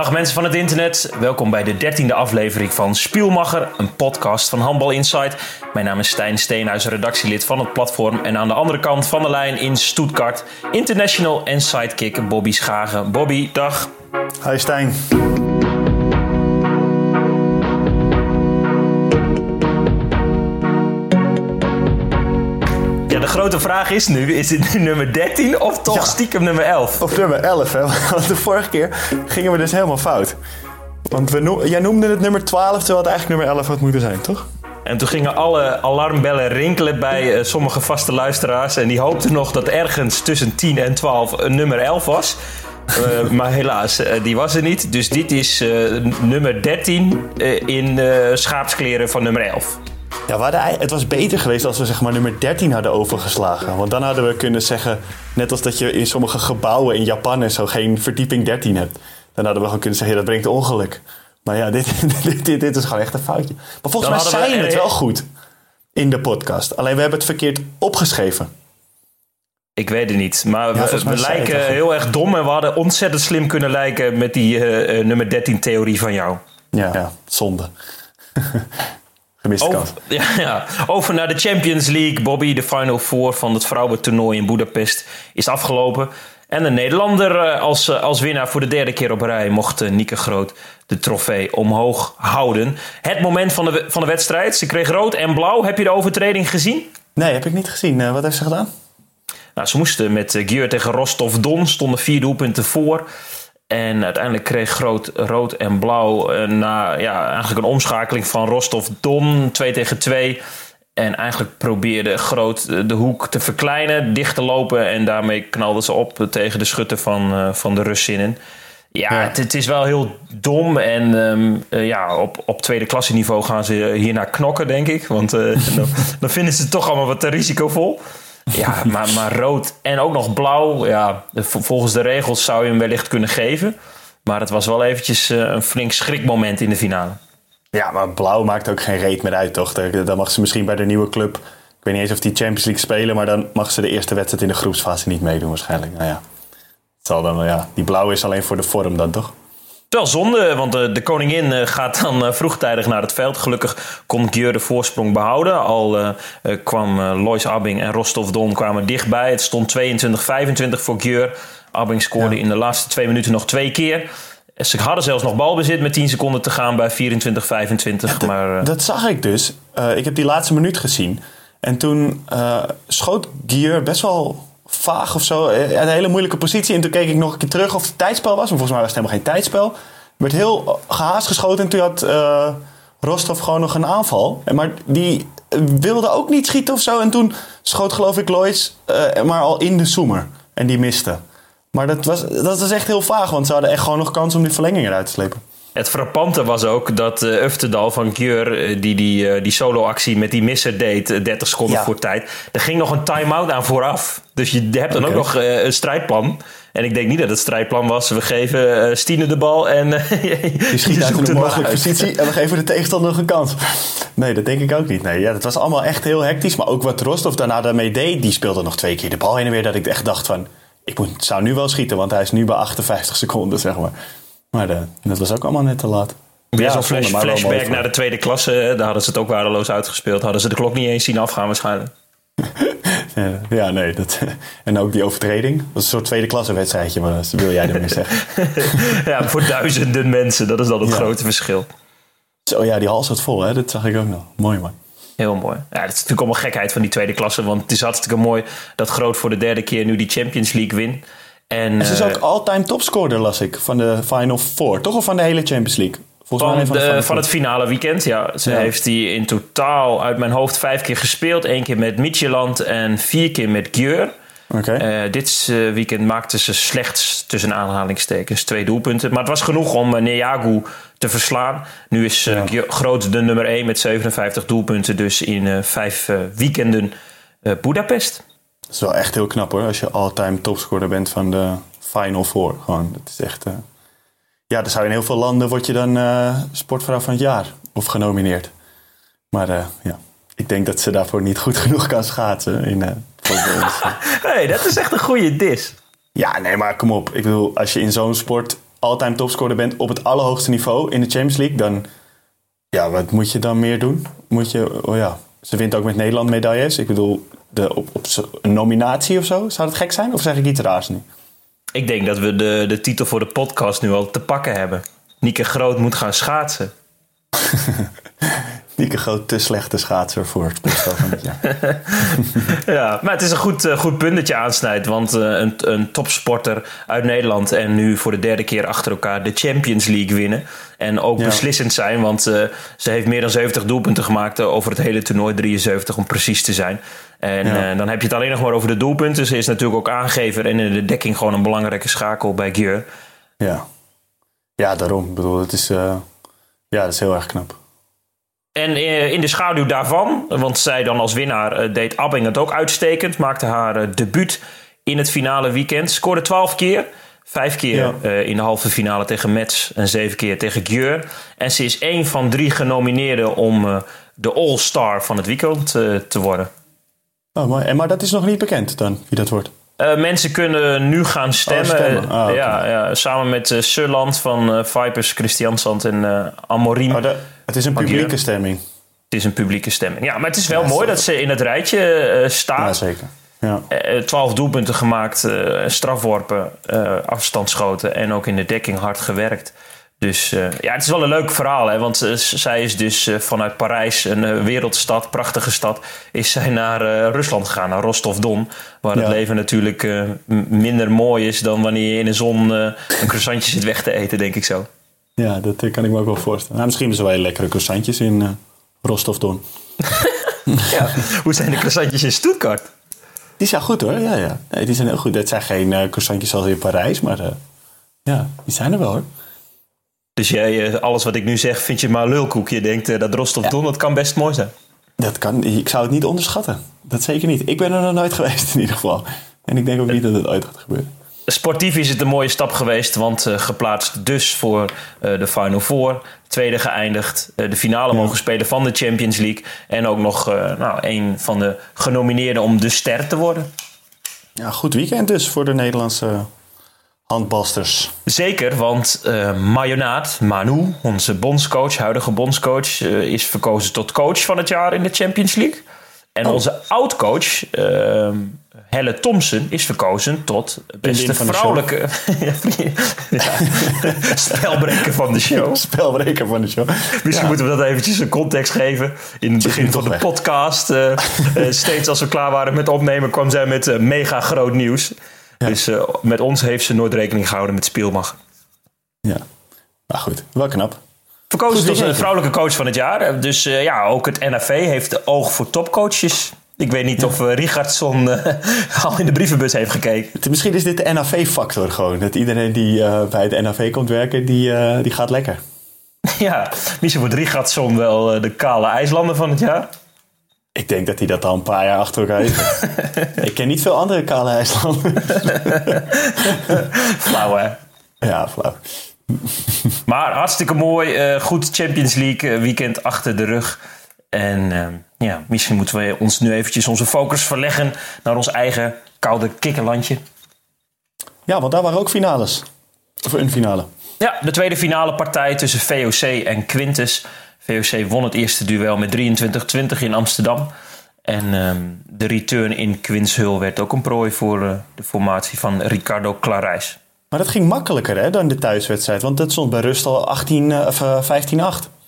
Dag mensen van het internet, welkom bij de dertiende aflevering van Spielmacher, een podcast van Handbal Insight. Mijn naam is Stijn Steenhuis, redactielid van het platform. En aan de andere kant van de lijn in Stuttgart, international en sidekick Bobby Schagen. Bobby, dag. Hi Stijn. Grote vraag is nu, is het nu nummer 13 of toch Ja. stiekem nummer 11? Of nummer 11, hè? Want de vorige keer gingen we dus helemaal fout. Want we noem- jij noemde het nummer 12, terwijl het eigenlijk nummer 11 had moeten zijn, toch? En toen gingen alle alarmbellen rinkelen bij eh, sommige vaste luisteraars. En die hoopten nog dat ergens tussen 10 en 12 een nummer 11 was. Eh, maar helaas, eh, die was er niet. Dus dit is nummer 13 eh, in schaapskleren van nummer 11. Ja, we hadden, ei- het was beter geweest als we zeg maar nummer 13 hadden overgeslagen. Want dan hadden we kunnen zeggen, net als dat je in sommige gebouwen in Japan en zo geen verdieping 13 hebt. Dan hadden we gewoon kunnen zeggen, dat brengt ongeluk. Maar ja, dit, dit, dit, dit is gewoon echt een foutje. Maar volgens Dan mij hadden we zei je het wel goed in de podcast. Alleen we hebben het verkeerd opgeschreven. Ik weet het niet. Maar we, lijken heel erg dom. En we hadden ontzettend slim kunnen lijken met die eh, eh, nummer 13 theorie van jou. Ja, ja zonde. Gemiste Over, kans. ja, ja. Over naar de Champions League. Bobby, de Final Four van het vrouwentoernooi in Budapest is afgelopen. En een Nederlander eh, als, eh, als winnaar voor de derde keer op rij mocht eh, Nieke Groot de trofee omhoog houden. Het moment van de, van de wedstrijd. Ze kreeg rood en blauw. Heb je de overtreding gezien? Nee, heb ik niet gezien. Wat heeft ze gedaan? Nou, ze moesten met Gier tegen Rostov Don. Stonden vier doelpunten voor. En uiteindelijk kreeg Groot rood en blauw eh, na ja, eigenlijk een omschakeling van Rostov Don. 2 tegen 2. En eigenlijk probeerde Groot de hoek te verkleinen, dicht te lopen. En daarmee knalden ze op tegen de schutter van, eh, van de Russinnen. Ja, Ja. Het, het is wel heel dom. En ehm, eh, ja, op, op tweede klasse niveau gaan ze hiernaar knokken, denk ik. Want dan, dan vinden ze het toch allemaal wat te risicovol. Ja, maar, maar rood en ook nog blauw. Ja, volgens de regels zou je hem wellicht kunnen geven. Maar het was wel eventjes eh, een flink schrikmoment in de finale. Ja, maar blauw maakt ook geen reet meer uit, toch? Dan mag ze misschien bij de nieuwe club... Ik weet niet eens of die Champions League spelen... maar dan mag ze de eerste wedstrijd in de groepsfase niet meedoen waarschijnlijk. Nou ja, het zal dan ja. Die blauw is alleen voor de vorm dan, toch? Wel zonde, want de, de koningin eh, gaat dan eh, vroegtijdig naar het veld. Gelukkig kon Gjeur de voorsprong behouden. Al eh, eh, kwam eh, Lois Abbing en Rostov Don kwamen dichtbij. Het stond 22-25 voor Gjeur. Abbing scoorde Ja. in de laatste twee minuten nog twee keer. Ze hadden zelfs nog balbezit met 10 seconden te gaan bij 24-25. maar eh, Dat zag ik dus. Eh, ik heb die laatste minuut gezien. En toen eh, schoot Gier best wel vaag of zo. eh, een hele moeilijke positie. En toen keek ik nog een keer terug of het tijdspel was. Maar volgens mij was het helemaal geen tijdspel. Er werd heel gehaast geschoten. En toen had eh, Rostov gewoon nog een aanval. Maar die wilde ook niet schieten of zo. En toen schoot geloof ik eh, maar al in de zoemer. En die miste. Maar dat was, dat was echt heel vaag. Want ze hadden echt gewoon nog kans om die verlenging eruit te slepen. Het frappante was ook dat eh Uftedal van Gjeur, eh, die die, eh, die solo-actie met die misser deed, eh, 30 seconden Ja. voor tijd, er ging nog een time-out aan vooraf. Dus je hebt dan ook nog een strijdplan. En ik denk niet dat het strijdplan was, we geven Stine de bal en Die schiet je uit zoekt een mogelijke uit. positie en we geven de tegenstander nog een kans. Nee, dat denk ik ook niet. Nee, ja, dat was allemaal echt heel hectisch. Maar ook wat Rostov daarna daarmee deed, die speelde nog twee keer de bal heen en weer. Dat ik echt dacht van, ik moet, zou nu wel schieten, want hij is nu bij 58 seconden, zeg maar. Maar eh, dat was ook allemaal net te laat. Weer zo'n flash, flashback naar de tweede klasse. hè. Daar hadden ze het ook waardeloos uitgespeeld. Hadden ze de klok niet eens zien afgaan waarschijnlijk. Ja, nee. Dat, en ook die overtreding. Dat is een soort tweede klasse wedstrijdje, maar dat wil jij ermee zeggen. ja, voor duizenden mensen. Dat is dan het Ja. grote verschil. Zo ja, die hal zat vol, hè? dat zag ik ook nog. Mooi man. Heel mooi. Ja, dat is natuurlijk allemaal gekheid van die tweede klasse. Want het is hartstikke mooi dat Groot voor de derde keer nu die Champions League wint. En, Ze is eh, ook all-time topscorer, las ik, van de Final Four. Toch of van de hele Champions League? Volgens Van, de, van Four. het finale weekend, ja. Ze Ja. heeft die in totaal uit mijn hoofd vijf keer gespeeld. Eén keer met Midtjylland en vier keer met Gjeur. Eh, dit eh, weekend maakte ze slechts tussen aanhalingstekens twee doelpunten. Maar het was genoeg om uh, Neagu te verslaan. Nu is eh, Ja. Gjör- Groot de nummer 1 met 57 doelpunten. Dus in eh, vijf eh, weekenden eh Budapest. Dat is wel echt heel knap hoor, als je all-time topscorer bent van de Final Four. Gewoon, dat is echt... eh, Ja, dan zou je in heel veel landen word je dan eh, sportvrouw van het jaar of genomineerd. Maar eh, ja, ik denk dat ze daarvoor niet goed genoeg kan schaatsen. In, hey, dat is echt een goede dis. ja, nee, maar kom op. Ik bedoel, als je in zo'n sport all-time topscorer bent op het allerhoogste niveau in de Champions League, dan ja, wat moet je dan meer doen? Moet je, oh ja, ze wint ook met Nederland medailles. Ik bedoel, de, op, op een nominatie of zo, zou dat gek zijn? Of zeg ik iets raars nu? Ik denk dat we de, de titel voor de podcast nu al te pakken hebben. Nieke Groot moet gaan schaatsen. Nieke Groot, te slechte schaatser voor het van jaar. ja, maar het is een goed, uh, goed punt dat je aansnijdt. Want uh, een, een topsporter uit Nederland en nu voor de derde keer achter elkaar de Champions League winnen. En ook ja. beslissend zijn, want uh, ze heeft meer dan 70 doelpunten gemaakt over het hele toernooi. 73 om precies te zijn. En ja. dan heb je het alleen nog maar over de doelpunten. Ze is natuurlijk ook aangever en in de dekking gewoon een belangrijke schakel bij Gier. Ja. ja, daarom. Ik bedoel, het is, ja, dat is heel erg knap. En in de schaduw daarvan, want zij dan als winnaar deed Abbing het ook uitstekend, maakte haar debuut in het finale weekend. Scoorde 12 keer, vijf keer ja. uh, in de halve finale tegen Metz en zeven keer tegen Gjeur. En ze is één van drie genomineerden om uh, de All-Star van het weekend uh, te worden. Oh, maar, maar dat is nog niet bekend dan, wie dat wordt? mensen kunnen nu gaan stemmen. Oh, stemmen. Ah, okay. ja, ja, samen met Surland van Vipers, Christiansand en Amorim. Oh, het is een publieke stemming. Het is een publieke stemming. Ja, maar het is wel ja, mooi dat ze in het rijtje staat. Ja, zeker. Ja. Uh, 12 doelpunten gemaakt, uh, strafworpen, uh, afstandsschoten en ook in de dekking hard gewerkt. Dus ja, het is wel een leuk verhaal, hè? want zij is dus vanuit Parijs, een wereldstad, prachtige stad, is zij naar Rusland gegaan, naar Rostov-Don. Waar ja. het leven natuurlijk minder mooi is dan wanneer je in de zon een croissantje zit weg te eten, denk ik zo. Ja, dat kan ik me ook wel voorstellen. Nou, misschien zijn wel hele lekkere croissantjes in Rostov-Don. ja, hoe zijn de croissantjes in Stuttgart? Die zijn goed hoor, ja, ja. Nee, die zijn heel goed. Het zijn geen uh, croissantjes zoals in Parijs, maar uh, ja, die zijn er wel hoor. Dus jij, alles wat ik nu zeg, vind je maar lulkoek. Je denkt dat Rostov Don, dat kan best mooi zijn. Dat kan, ik zou het niet onderschatten. Dat zeker niet. Ik ben er nog nooit geweest in ieder geval. En ik denk ook niet dat het ooit gaat gebeuren. Sportief is het een mooie stap geweest, want uh, geplaatst dus voor uh, de Final Four. Tweede geëindigd, uh, de finale ja. mogen spelen van de Champions League. En ook nog nou, een van de genomineerden om de ster te worden. Ja, goed weekend dus voor de Nederlandse handbalsters. Zeker, want Mayonaat, Manu, onze bondscoach, huidige bondscoach, is verkozen tot coach van het jaar in de Champions League. En oh. onze oud-coach, Helle Thompson is verkozen tot beste vrouwelijke spelbreker van de show. Spelbreker van de show. Misschien ja. moeten we dat eventjes een context geven. In het begin van de weg. podcast, uh, uh, steeds als we klaar waren met opnemen, kwam zij met uh, mega groot nieuws. Ja. Dus met ons heeft ze nooit rekening gehouden met Spielmach. Ja, maar goed, wel knap. Verkozen tot de vrouwelijke coach van het jaar. Dus ja, ook het NAV heeft de oog voor topcoaches. Ik weet niet of uh, Richardson uh, al in de brievenbus heeft gekeken. Misschien is dit de NAV-factor gewoon. Dat iedereen die uh, bij het NAV komt werken, die, die gaat lekker. Ja, misschien wordt Richardson wel de kale IJslander van het jaar. Ik denk dat hij dat al een paar jaar achter elkaar heeft. Ik ken niet veel andere kale IJslanders. flauw hè? Ja, flauw. maar hartstikke mooi. goed Champions League weekend achter de rug. En uh, ja, misschien moeten we ons nu eventjes onze focus verleggen naar ons eigen koude kikkerlandje. Ja, want daar waren ook finales. Of een finale. Ja, de tweede finale partij tussen VOC en Quintus. VOC won het eerste duel met 23-20 in Amsterdam. En um, de return in Quinshul werd ook een prooi voor uh, de formatie van Ricardo Clarijs. Maar dat ging makkelijker hè, dan de thuiswedstrijd. Want dat stond bij rust al 18, uh, of, uh, 15-8.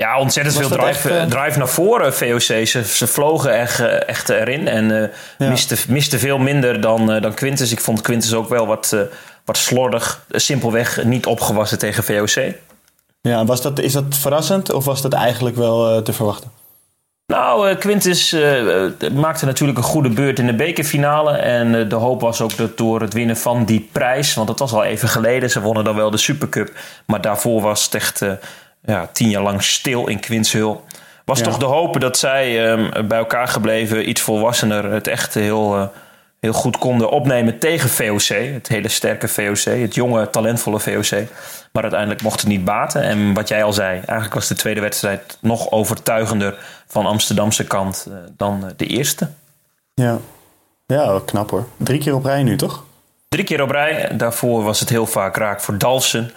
Ja, ontzettend veel drive, echt, uh... drive naar voren, VOC. Ze, ze vlogen echt, echt erin en uh, ja. misten, miste veel minder dan, uh, dan Quintus. Ik vond Quintus ook wel wat, wat slordig. Simpelweg niet opgewassen tegen VOC. Ja, was dat, is dat verrassend of was dat eigenlijk wel te verwachten? Nou, Quintus maakte natuurlijk een goede beurt in de bekerfinale. En de hoop was ook dat door het winnen van die prijs... want dat was al even geleden, ze wonnen dan wel de Supercup... maar daarvoor was het echt ja, tien jaar lang stil in Quinshul. Was ja. toch de hoop dat zij um, bij elkaar gebleven, iets volwassener, het echt heel, uh, heel goed konden opnemen tegen VOC. Het hele sterke VOC, het jonge, talentvolle VOC. Maar uiteindelijk mocht het niet baten. En wat jij al zei, eigenlijk was de tweede wedstrijd nog overtuigender van Amsterdamse kant uh, dan de eerste. Ja. ja, knap hoor. Drie keer op rij nu, toch? Drie keer op rij. Daarvoor was het heel vaak raak voor Dalsen.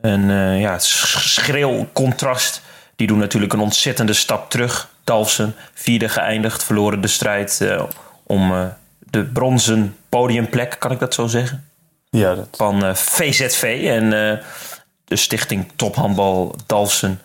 En uh, ja, schreeuw contrast. Die doen natuurlijk een ontzettende stap terug. Dalsen, vierde geëindigd, verloren de strijd uh, om uh, de bronzen podiumplek, kan ik dat zo zeggen? Ja, dat. Van VZV. En de stichting Tophandbal Dalsen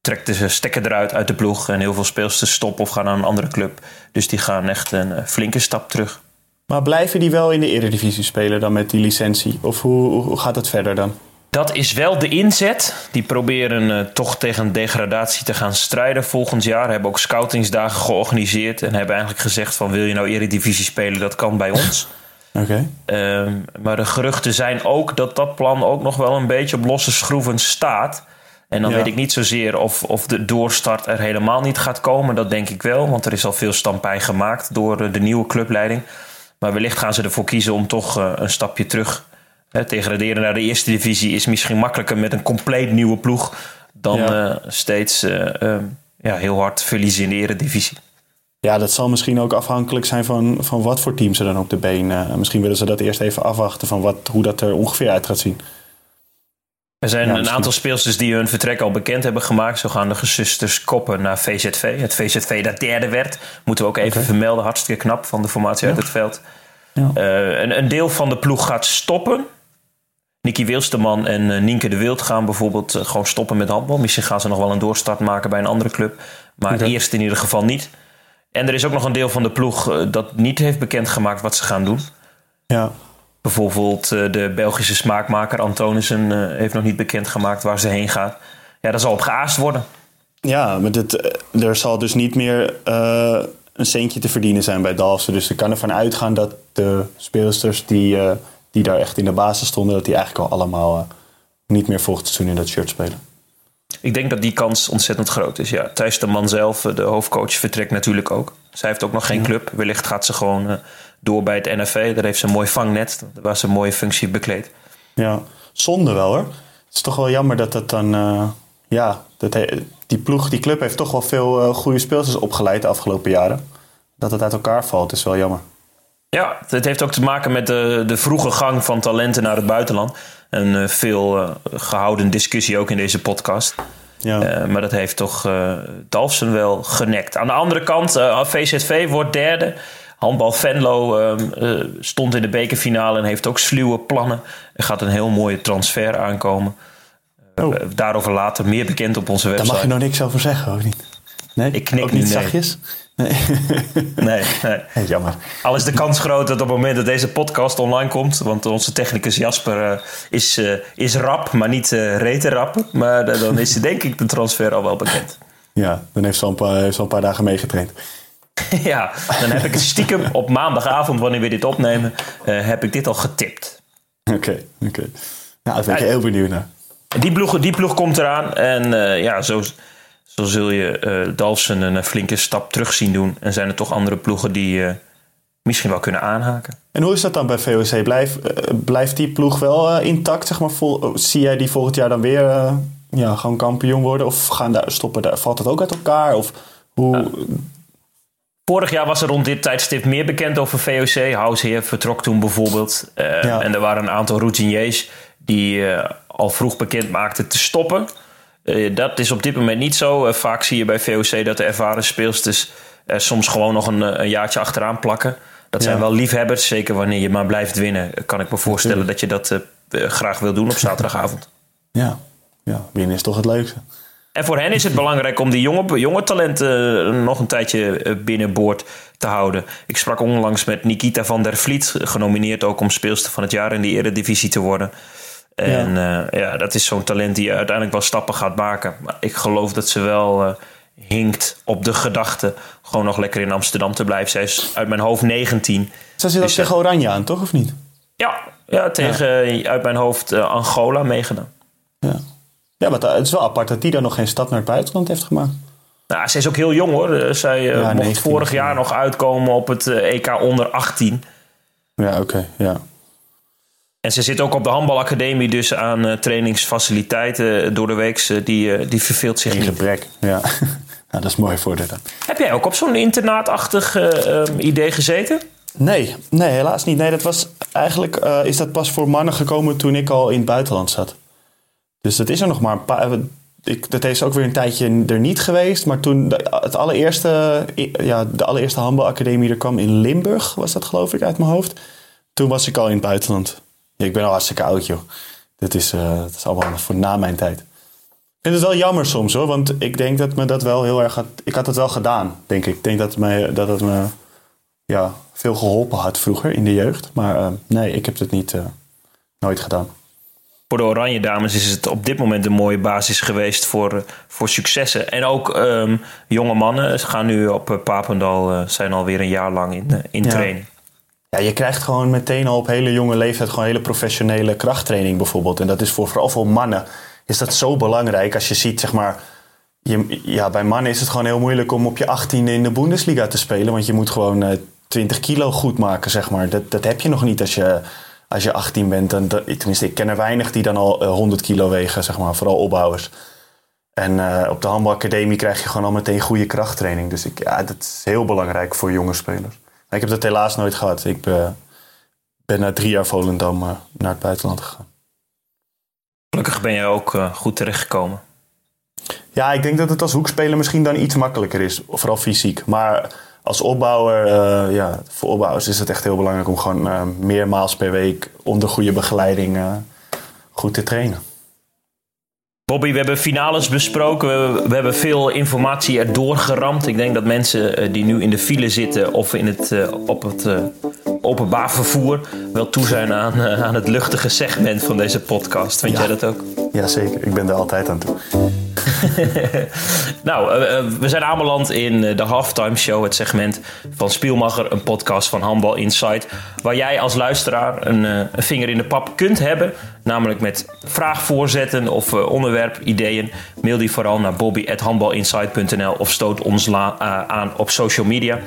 trekt de stekker eruit uit de ploeg. En heel veel speelsters stoppen of gaan naar een andere club. Dus die gaan echt een flinke stap terug. Maar blijven die wel in de Eredivisie spelen dan met die licentie? Of hoe, hoe gaat het verder dan? Dat is wel de inzet. Die proberen uh, toch tegen degradatie te gaan strijden volgend jaar. Hebben ook scoutingsdagen georganiseerd. En hebben eigenlijk gezegd van wil je nou Eredivisie spelen, dat kan bij ons. Oké. Okay. Uh, maar de geruchten zijn ook dat dat plan ook nog wel een beetje op losse schroeven staat. En dan ja. weet ik niet zozeer of, of de doorstart er helemaal niet gaat komen. Dat denk ik wel, want er is al veel stampij gemaakt door uh, de nieuwe clubleiding. Maar wellicht gaan ze ervoor kiezen om toch uh, een stapje terug He, degraderen naar de eerste divisie is misschien makkelijker met een compleet nieuwe ploeg dan ja. uh, steeds uh, uh, ja, heel hard verliezen in de eredivisie. Ja, dat zal misschien ook afhankelijk zijn van, van wat voor teams er dan op de been. misschien willen ze dat eerst even afwachten van wat, hoe dat er ongeveer uit gaat zien. Er zijn ja, een aantal speelsters die hun vertrek al bekend hebben gemaakt. Zo gaan de gezusters Koppen naar VZV. Het VZV dat derde werd. Moeten we ook even okay. vermelden. Hartstikke knap van de formatie ja. uit het veld. Ja. een, een deel van de ploeg gaat stoppen. Nicky Wilsterman en uh, Nienke de Wild gaan bijvoorbeeld uh, gewoon stoppen met handbal. Misschien gaan ze nog wel een doorstart maken bij een andere club. Maar okay. eerst in ieder geval niet. En er is ook nog een deel van de ploeg uh, dat niet heeft bekendgemaakt wat ze gaan doen. Ja. Bijvoorbeeld de Belgische smaakmaker Antonissen heeft nog niet bekendgemaakt waar ze heen gaat. Ja, dat zal op geaast worden. Ja, maar dit, er zal dus niet meer een centje te verdienen zijn bij Dalfsen. Dus ik kan ervan uitgaan dat de speelsters die die daar echt in de basis stonden, dat die eigenlijk al allemaal uh, niet meer volgend seizoen in dat shirt spelen. Ik denk dat die kans ontzettend groot is. Ja, Thijs de man zelf, de hoofdcoach, vertrekt natuurlijk ook. Zij heeft ook nog geen club. Wellicht gaat ze gewoon uh, door bij het NFV. Daar heeft ze een mooi vangnet, waar ze een mooie functie bekleedt. Ja, zonde wel hoor. Het is toch wel jammer dat dat dan... Uh, ja, dat die ploeg, die club heeft toch wel veel uh, goede speelsters opgeleid de afgelopen jaren. Dat het uit elkaar valt, is wel jammer. Ja, het heeft ook te maken met de, de vroege gang van talenten naar het buitenland. Een uh, veel uh, gehouden discussie ook in deze podcast. Ja. Uh, maar dat heeft toch Dalfsen wel genekt. Aan de andere kant, VZV wordt derde. Handbal Venlo ehm, stond in de bekerfinale en heeft ook sluwe plannen. Er gaat een heel mooie transfer aankomen. Oh. daarover later meer bekend op onze website. Daar mag je nog niks over zeggen, of niet? Nee? Ik knik ook niet nee. zachtjes? Nee. nee, nee. Jammer. Al is de kans groot dat op het moment dat deze podcast online komt, want onze technicus Jasper uh, is, uh, is rap, maar niet uh, rete rap. Maar dan is denk ik de transfer al wel bekend. Ja, dan heeft ze al een paar, heeft al een paar dagen meegetraind. ja, dan heb ik het stiekem op maandagavond, wanneer we dit opnemen, heb ik dit al getipt. Oké, okay, oké. Okay. Nou, daar ben ik ja, heel benieuwd naar. Die ploeg, die ploeg komt eraan en ja, zo zo zul je uh, Dalsen een flinke stap terug zien doen. En zijn er toch andere ploegen die uh, misschien wel kunnen aanhaken. En hoe is dat dan bij VOC? Blijf, uh, blijft die ploeg wel intact? Zeg maar, vol, zie jij die volgend jaar dan weer ja, gewoon kampioen worden? Of gaan daar, stoppen daar, valt het ook uit elkaar? Of hoe... Vorig jaar was er rond dit tijdstip meer bekend over VOC. Househeer vertrok toen bijvoorbeeld. Ja. En er waren een aantal routiniers die al vroeg bekend maakten te stoppen. Uh, dat is op dit moment niet zo. Uh, vaak zie je bij VOC dat de ervaren speelsters er soms gewoon nog een, een jaartje achteraan plakken. Dat zijn wel liefhebbers, zeker wanneer je maar blijft winnen. Kan ik me voorstellen dat je dat uh, graag wil doen op zaterdagavond. Ja. ja, winnen is toch het leukste. En voor hen is het belangrijk om die jonge, jonge talenten nog een tijdje binnenboord te houden. Ik sprak onlangs met Nikita van der Vliet, genomineerd ook om speelster van het jaar in de Eredivisie te worden. En ja, uh, ja dat is zo'n talent die uiteindelijk wel stappen gaat maken. Maar ik geloof dat ze wel uh, hinkt op de gedachte gewoon nog lekker in Amsterdam te blijven. Zij is uit mijn hoofd 19. Ze zit ook dus, tegen Oranje aan, toch? Of niet? Ja, ja tegen ja. uit mijn hoofd uh, Angola meegedaan. Ja. ja, maar het is wel apart dat die dan nog geen stap naar het buitenland heeft gemaakt. Nou, ze is ook heel jong hoor. Zij ja, mocht 19, vorig jaar nog uitkomen op het EK onder 18. Ja, oké. Okay, ja. En ze zit ook op de handbalacademie, dus aan uh, trainingsfaciliteiten door de week. Die, uh, die verveelt zich In gebrek, ja. nou, dat is mooi voor haar dan. Heb jij ook op zo'n internaatachtig uh, idee gezeten? Nee, nee, helaas niet. Nee, dat was eigenlijk eh, is dat pas voor mannen gekomen toen ik al in het buitenland zat. Dus dat is er nog maar een paar. Ik, dat is ook weer een tijdje er niet geweest. Maar toen de, het allereerste, ja, de allereerste handbalacademie er kwam in Limburg, was dat geloof ik uit mijn hoofd. Toen was ik al in het buitenland. Ja, ik ben al hartstikke oud, joh. Dit is, uh, dat is allemaal voor na mijn tijd. Ik vind het wel jammer soms hoor, want ik denk dat me dat wel heel erg had. Ik had het wel gedaan, denk ik. Ik denk dat, me, dat het me ja, veel geholpen had vroeger in de jeugd. Maar uh, nee, ik heb het niet, uh, nooit gedaan. Voor de Oranje Dames is het op dit moment een mooie basis geweest voor, voor successen. En ook um, jonge mannen Ze gaan nu op Papendal, uh, zijn alweer een jaar lang in, in training. Ja, je krijgt gewoon meteen al op hele jonge leeftijd gewoon hele professionele krachttraining bijvoorbeeld. En dat is voor vooral voor mannen is dat zo belangrijk als je ziet, zeg maar. Je, ja, bij mannen is het gewoon heel moeilijk om op je 18e in de Bundesliga te spelen. Want je moet gewoon eh 20 kilo goed maken, zeg maar. Dat, dat heb je nog niet als je, als je 18 bent. Dan, tenminste, ik ken er weinig die dan al eh, 100 kilo wegen, zeg maar. Vooral opbouwers. En eh, op de handbalacademie krijg je gewoon al meteen goede krachttraining. Dus ik, ja, dat is heel belangrijk voor jonge spelers. Ik heb dat helaas nooit gehad. Ik ben, ben na drie jaar Volendam eh, naar het buitenland gegaan. Gelukkig ben je ook eh, goed terechtgekomen. Ja, ik denk dat het als hoekspeler misschien dan iets makkelijker is. Vooral fysiek. Maar als opbouwer, eh, ja, voor opbouwers is het echt heel belangrijk om gewoon eh, meermaals per week onder goede begeleiding eh, goed te trainen. Bobby, we hebben finales besproken. We, we hebben veel informatie erdoor geramd. Ik denk dat mensen eh, die nu in de file zitten of in het, eh, op het eh, openbaar vervoer wel toe zijn aan, aan het luchtige segment van deze podcast. Vind Ja. jij dat ook? Jazeker, ik ben er altijd aan toe. Nou, eh, eh, we zijn aanbeland in eh, de halftime show, het segment van Spielmacher, een podcast van Handbal Insight. Waar jij als luisteraar een, een vinger in de pap kunt hebben. Namelijk met vraagvoorzetten of onderwerpideeën. Mail die vooral naar bobby.handbalinsight.nl of stoot ons la- aan op social media.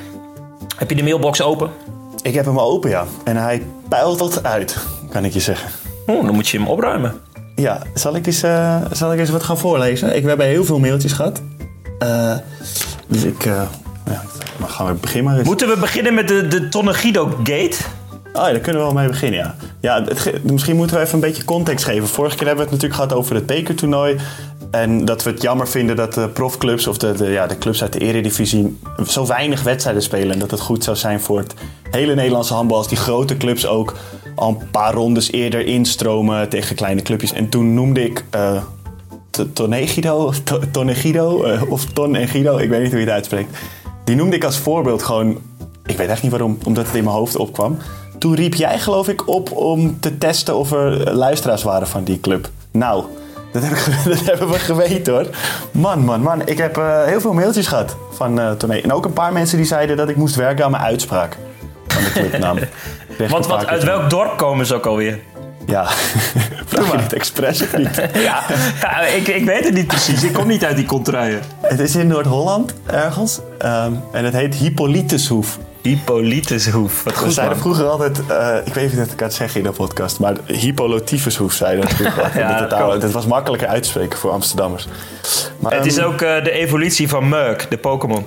Heb je de mailbox open? Ik heb hem open, ja. En hij puilt uit, kan ik je zeggen. Oh, dan moet je hem opruimen. Ja, zal ik eens, eh, zal ik eens wat gaan voorlezen? Ik, we hebben heel veel mailtjes gehad. Eh, dus ik... eh, ja, maar gaan we beginnen maar eens. Moeten we beginnen met de, de Tonnegido Gate? Oh ja, daar kunnen we wel mee beginnen, ja. ja het misschien moeten we even een beetje context geven. Vorige keer hebben we het natuurlijk gehad over het bekertoernooi. En dat we het jammer vinden dat de profclubs of de, de, ja, de clubs uit de eredivisie zo weinig wedstrijden spelen. En dat het goed zou zijn voor het hele Nederlandse handbal als die grote clubs ook al een paar rondes eerder instromen tegen kleine clubjes. En toen noemde ik T- Tonegido, To- Tonegido eh, of Ton en Guido, ik weet niet hoe je het uitspreekt. Die noemde ik als voorbeeld gewoon, ik weet echt niet waarom, omdat het in mijn hoofd opkwam. Toen riep jij geloof ik op om te testen of er luisteraars waren van die club. Nou, dat, hebben we geweten hoor. Man, man, man. Ik heb eh, heel veel mailtjes gehad van eh Toné. En ook een paar mensen die zeiden dat ik moest werken aan mijn uitspraak van de clubnaam. Ik kreeg Want wat, uit welk dorp komen ze ook alweer? Ja, vraag je het expres of niet? Ja, ja ik, ik weet het niet precies. Ik kom niet uit die contraien. Het is in Noord-Holland ergens. Ehm, en het heet Hippolytushoef. Hippolytushoef. Wat We goed, zeiden man. vroeger altijd, eh, ik weet niet of ik het zeggen in de podcast, maar Hippolotyphushoef zeiden we vroeger. Ja, dat, was makkelijker uit te spreken voor Amsterdammers. Maar, Het is ehm, ook eh, de evolutie van Murk, de Pokémon.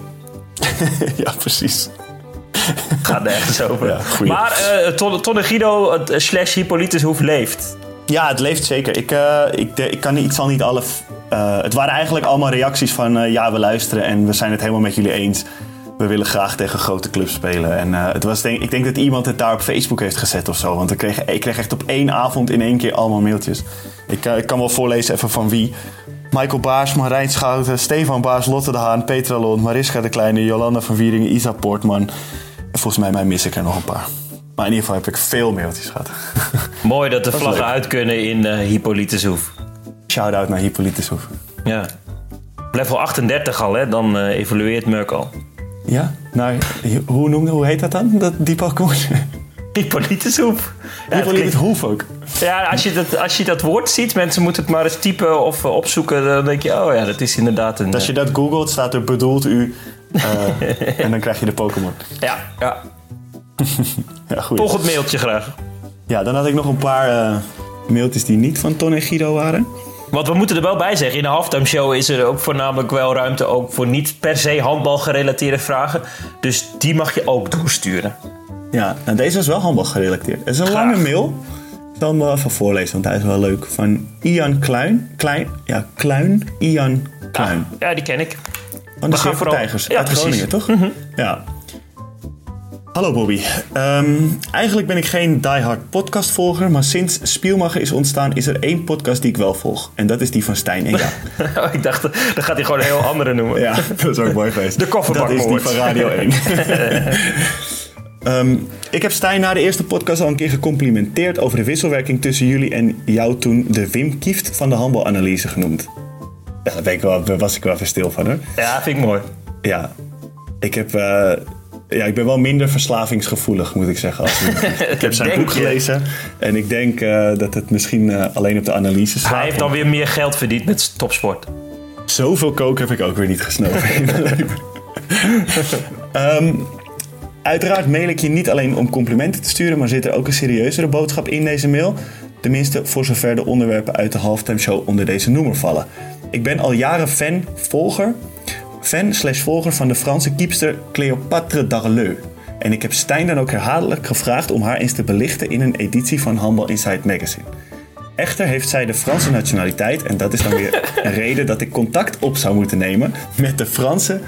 ja, precies. Gaat nergens over. Ja, maar eh Ton- het, eh, slash Hippolytushoef leeft. Ja, het leeft zeker. Ik, eh, ik, de- ik kan niet, ik zal niet alle. eh, het waren eigenlijk allemaal reacties van eh, ja, we luisteren en we zijn het helemaal met jullie eens. We willen graag tegen grote clubs spelen. En eh, het was denk, ik denk dat iemand het daar op Facebook heeft gezet of zo. Want ik kreeg, ik kreeg echt op één avond in één keer allemaal mailtjes. Ik, ik kan wel voorlezen even van wie. Michael Baars, Marijn Schouten, Stefan Baars, Lotte de Haan, Petra Lond, Mariska de Kleine, Jolanda van Wieringen, Isa Poortman. En volgens mij, mij mis ik er nog een paar. Maar in ieder geval heb ik veel mailtjes gehad. Mooi dat de vlaggen leuk. uit kunnen in eh Hippolytushoef. Shout-out naar Hippolytushoef. Ja. Level 38 al, hè? Dan eh, evolueert Murk al. Ja, nou, hoe, noemde, hoe heet dat dan, dat, die Pokémon? Hippolytushoef. Ja, het Hippolytus klinkt- Hoef ook. ja als, je dat, als je dat woord ziet, mensen moeten het maar eens typen of eh, opzoeken. Dan denk je, oh ja, dat is inderdaad een... Als je dat googelt, staat er bedoelt u. eh, en dan krijg je de Pokémon. ja, ja. Ja, goed. Volgend mailtje graag. Ja, dan had ik nog een paar eh, mailtjes die niet van Ton en Guido waren. Want we moeten er wel bij zeggen, in de halftime show is er ook voornamelijk wel ruimte ook voor niet per se handbal gerelateerde vragen. Dus die mag je ook doorsturen. Ja, nou, deze was wel handbal gerelateerd. Het is een Graag. lange mail. Ik zal hem wel even voorlezen, want hij is wel leuk. Van Ian Kluin. Klein, ja, Kluin. Ian Kluin. Ja, die ken ik. Van de we gaan vooral- Tijgers Ja, uit precies. Groningen, toch? Ja. Hallo Bobby. Ehm, eigenlijk ben ik geen diehard podcastvolger, maar sinds Spielmacher is ontstaan is er één podcast die ik wel volg. En dat is die van Stijn en Jaap. Oh, ik dacht, dan gaat hij gewoon een heel andere noemen. Ja, dat is ook mooi geweest. De kofferbakmoord. Dat is die van Radio 1. Ehm, ik heb Stijn na de eerste podcast al een keer gecomplimenteerd over de wisselwerking tussen jullie en jou toen de Wim Kieft van de handbalanalyse genoemd. Ja, daar ben ik wel, daar was ik wel even stil van hoor. Ja, vind ik mooi. Ja, ik heb... eh, ja, ik ben wel minder verslavingsgevoelig, moet ik zeggen. Als ik heb zijn boek je? gelezen en ik denk eh, dat het misschien eh, alleen op de analyse staat. Hij heeft dan weer meer geld verdiend met topsport. Zoveel kook heb ik ook weer niet gesnoven in mijn leven. Ehm, uiteraard mail ik je niet alleen om complimenten te sturen, maar zit er ook een serieuzere boodschap in deze mail. Tenminste, voor zover de onderwerpen uit de halftime show onder deze noemer vallen. Ik ben al jaren fan, volger, fan slash volger van de Franse kiepster Cléopâtre Darleux. En ik heb Stijn dan ook herhaaldelijk gevraagd om haar eens te belichten in een editie van Handball Inside Magazine. Echter heeft zij de Franse nationaliteit en dat is dan weer een reden dat ik contact op zou moeten nemen met de Franse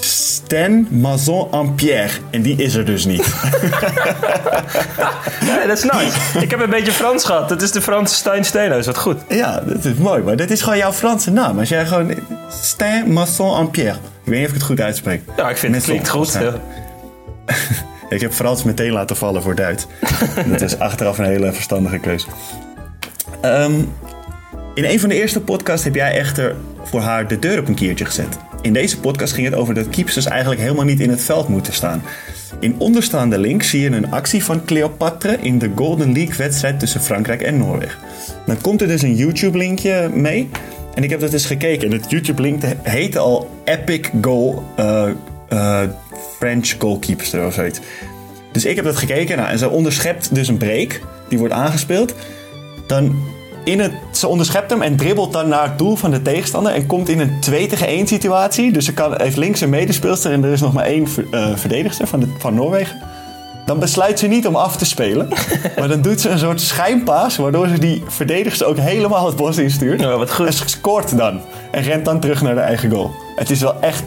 Stan Mazon en Pierre. En die is er dus niet. Ja, dat is nice. ik heb een beetje Frans gehad. Dat is de Franse Stijn Steenhuis. Wat goed. ja, dat is mooi, maar dit is gewoon jouw Franse naam. Als jij gewoon Stan Mazon en Pierre. Ik weet niet of ik het goed uitspreek. Ja, ik vind het klinkt goed. Ja. Ik heb Frans meteen laten vallen voor Duits. dat is achteraf een hele verstandige keuze. Ehm, in een van de eerste podcasts heb jij echter voor haar de deur op een kiertje gezet. In deze podcast ging het over dat keepsters eigenlijk helemaal niet in het veld moeten staan. In onderstaande link zie je een actie van Cleopatra in de Golden League wedstrijd tussen Frankrijk en Noorwegen. Dan komt er dus een YouTube linkje mee. En ik heb dat eens gekeken. En het YouTube link heette al Epic Goal eh, eh, French Goalkeeper of zoiets. Dus ik heb dat gekeken. Nou, en ze onderschept dus een break. Die wordt aangespeeld. Dan in het, ze onderschept hem en dribbelt dan naar het doel van de tegenstander. En komt in een 2 tegen 1 situatie. Dus ze kan, heeft links een medespeelster en er is nog maar één ver- eh, verdedigster van, de, van Noorwegen. Dan besluit ze niet om af te spelen. maar dan doet ze een soort schijnpaas. Waardoor ze die verdedigster ook helemaal het bos instuurt. Ja, wat goed. En ze scoort dan. En rent dan terug naar de eigen goal. Het is wel echt,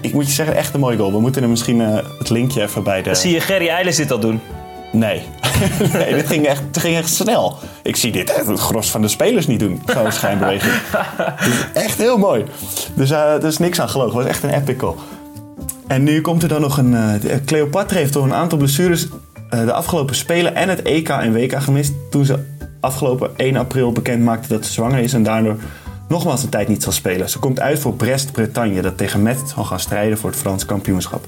ik moet je zeggen, echt een mooie goal. We moeten er misschien eh, het linkje even bij de... Zie je Gerry Eilers dit al doen? Nee. nee, dit ging echt, dit ging echt snel. Ik zie dit echt het gros van de spelers niet doen. Zo'n schijnbeweging. Het is echt heel mooi. Dus eh, er is niks aan gelogen. Het was echt een epic goal. En nu komt er dan nog een... eh, Cleopatra heeft door een aantal blessures eh, de afgelopen Spelen en het EK en WK gemist. Toen ze afgelopen 1 april bekend maakte dat ze zwanger is en daardoor nogmaals een tijd niet zal spelen. Ze komt uit voor Brest-Bretagne dat tegen Metz zal gaan strijden voor het Frans kampioenschap.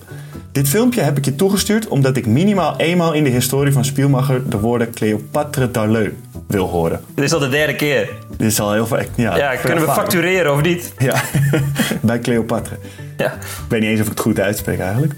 Dit filmpje heb ik je toegestuurd omdat ik minimaal eenmaal in de historie van Spielmacher de woorden Cleopatra Darleux wil horen. Dit is al de derde keer. Dit is al heel vaak. Ja, Ja, kunnen we factureren of niet? Ja, bij Cleopatra. Ja. Ik weet niet eens of ik het goed uitspreek eigenlijk.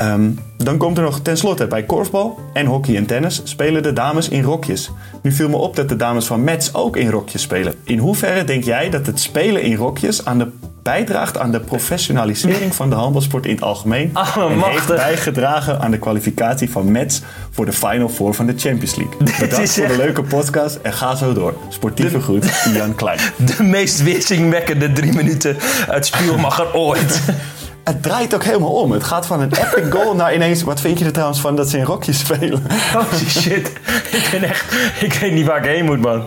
Ehm, dan komt er nog tenslotte bij korfbal en hockey en tennis spelen de dames in rokjes. Nu viel me op dat de dames van Metz ook in rokjes spelen. In hoeverre denk jij dat het spelen in rokjes aan de bijdraagt aan de professionalisering van de handbalsport in het algemeen Ah, en machtig. heeft bijgedragen aan de kwalificatie van Metz voor de Final Four van de Champions League. Bedankt voor de leuke podcast en ga zo door. Sportieve groet, Jan Klein. De meest weerzinwekkende drie minuten uit Spielmacher ooit. Het draait ook helemaal om. Het gaat van een epic goal naar ineens... Wat vind je er trouwens van dat ze in rokjes spelen? Holy shit. Ik ben echt... Ik weet niet waar ik heen moet, man.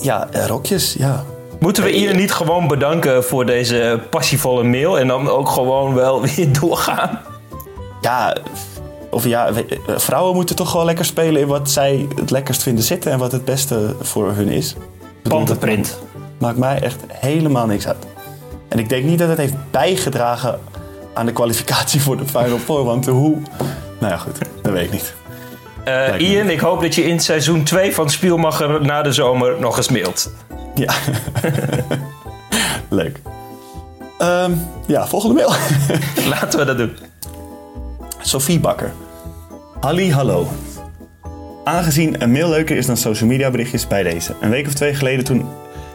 Ja, eh, rokjes, ja. Moeten we Ian niet gewoon bedanken voor deze passievolle mail... en dan ook gewoon wel weer doorgaan? Ja, of ja, we- eh, vrouwen moeten toch gewoon lekker spelen... in wat zij het lekkerst vinden zitten... en wat het beste voor hun is. Pantenprint. Maakt mij echt helemaal niks uit. En ik denk niet dat het heeft bijgedragen... aan de kwalificatie voor de Final Four. Want hoe... Nou ja, goed. Dat weet ik niet. Eh, Ian, ik hoop dat je in seizoen 2 van Spielmacher na de zomer nog eens mailt. Ja. Leuk. Ehm, ja, volgende mail. Laten we dat doen. Sophie Bakker. Halli, hallo. Aangezien een mail leuker is dan social media berichtjes bij deze. Een week of twee geleden toen